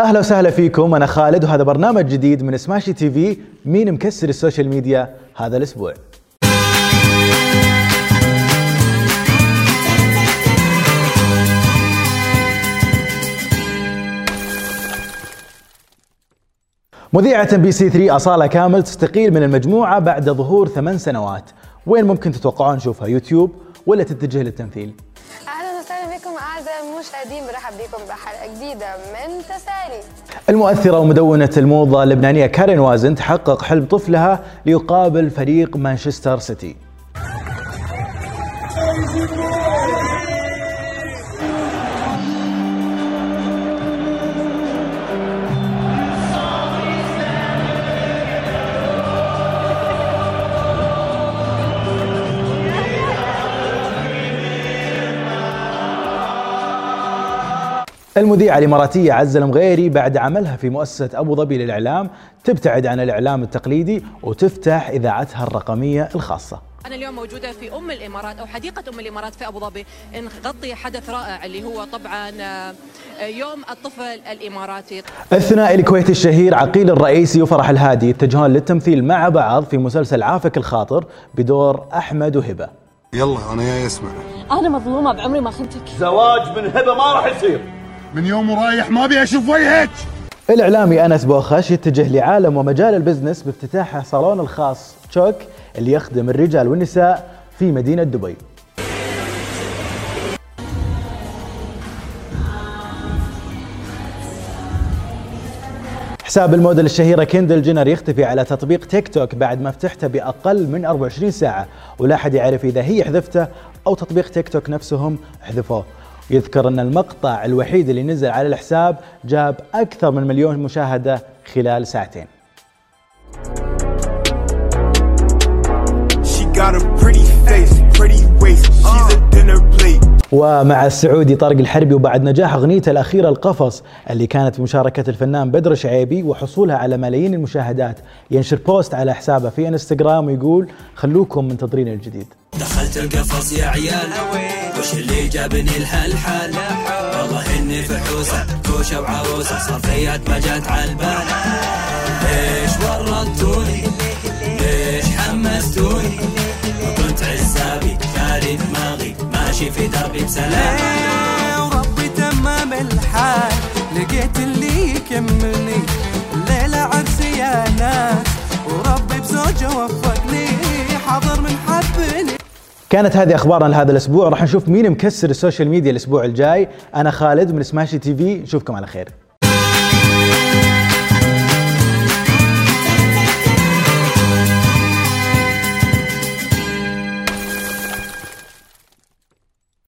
أهلا وسهلا فيكم أنا خالد وهذا برنامج جديد من Smashi TV. مين مكسر ال social media هذا الأسبوع؟ مذيعة MBC 3 أصالة كامل تستقيل من المجموعة بعد ظهور ثمان سنوات. وين ممكن تتوقعون نشوفها يوتيوب ولا تتجه للتمثيل؟ المشاهدين برحب بكم بحلقة جديدة من تسالي. المؤثرة ومدونة الموضة اللبنانية كارين وازن تحقق حلم طفلها ليقابل فريق مانشستر سيتي. المذيعة الإماراتية عزة المغيري بعد عملها في مؤسسة أبو ظبي للإعلام تبتعد عن الإعلام التقليدي وتفتح إذاعتها الرقمية الخاصة. أنا اليوم موجودة في أم الإمارات أو حديقة أم الإمارات في أبو ظبي. نغطي حدث رائع اللي هو طبعا آه، يوم الطفل الإماراتي. الثنائي الكويتي الشهير عقيل الرئيسي وفرح الهادي يتجهون للتمثيل مع بعض في مسلسل عافك الخاطر بدور أحمد وهبة. يلا أنا جاي اسمع أنا مظلومة بعمري ما خنتك. زواج من هبة ما راح يصير. من يوم ورايح ما أبي أشوف وجهك. الإعلامي أنس بوخش يتجه لعالم ومجال ال business بافتتاح صالون الخاص تشوك اللي يخدم الرجال والنساء في مدينة دبي. حساب الموديل الشهيرة كيندل جينر يختفي على تطبيق تيك توك بعد ما فتحته بأقل من 24 ساعة ولا أحد يعرف إذا هي حذفته أو تطبيق تيك توك نفسهم حذفوه. يذكر أن المقطع الوحيد اللي نزل على الحساب جاب أكثر من مليون مشاهدة خلال ساعتين. ومع السعودي طارق الحربي وبعد نجاح اغنيته الأخيرة القفص اللي كانت بمشاركه الفنان بدر شعيبي وحصولها على ملايين المشاهدات ينشر بوست على حسابه في انستغرام ويقول خلوكم منتظرين الجديد. دخلت القفص يا عيال. وش اللي جابني الحلحال والله إني فحوسه كوشة وعروسه صار فيات ما جات على البال. ليش ورطتوني ليش حمستوني؟ وكنت عزابي شاري دماغي ماشي في دربي بسلام. وربي تمام الحال؟ لقيت اللي يكملني. كانت هذه أخبارنا لهذا الأسبوع. راح نشوف مين مكسر ال social media الأسبوع الجاي. أنا خالد من Smashi TV. نشوفكم على خير.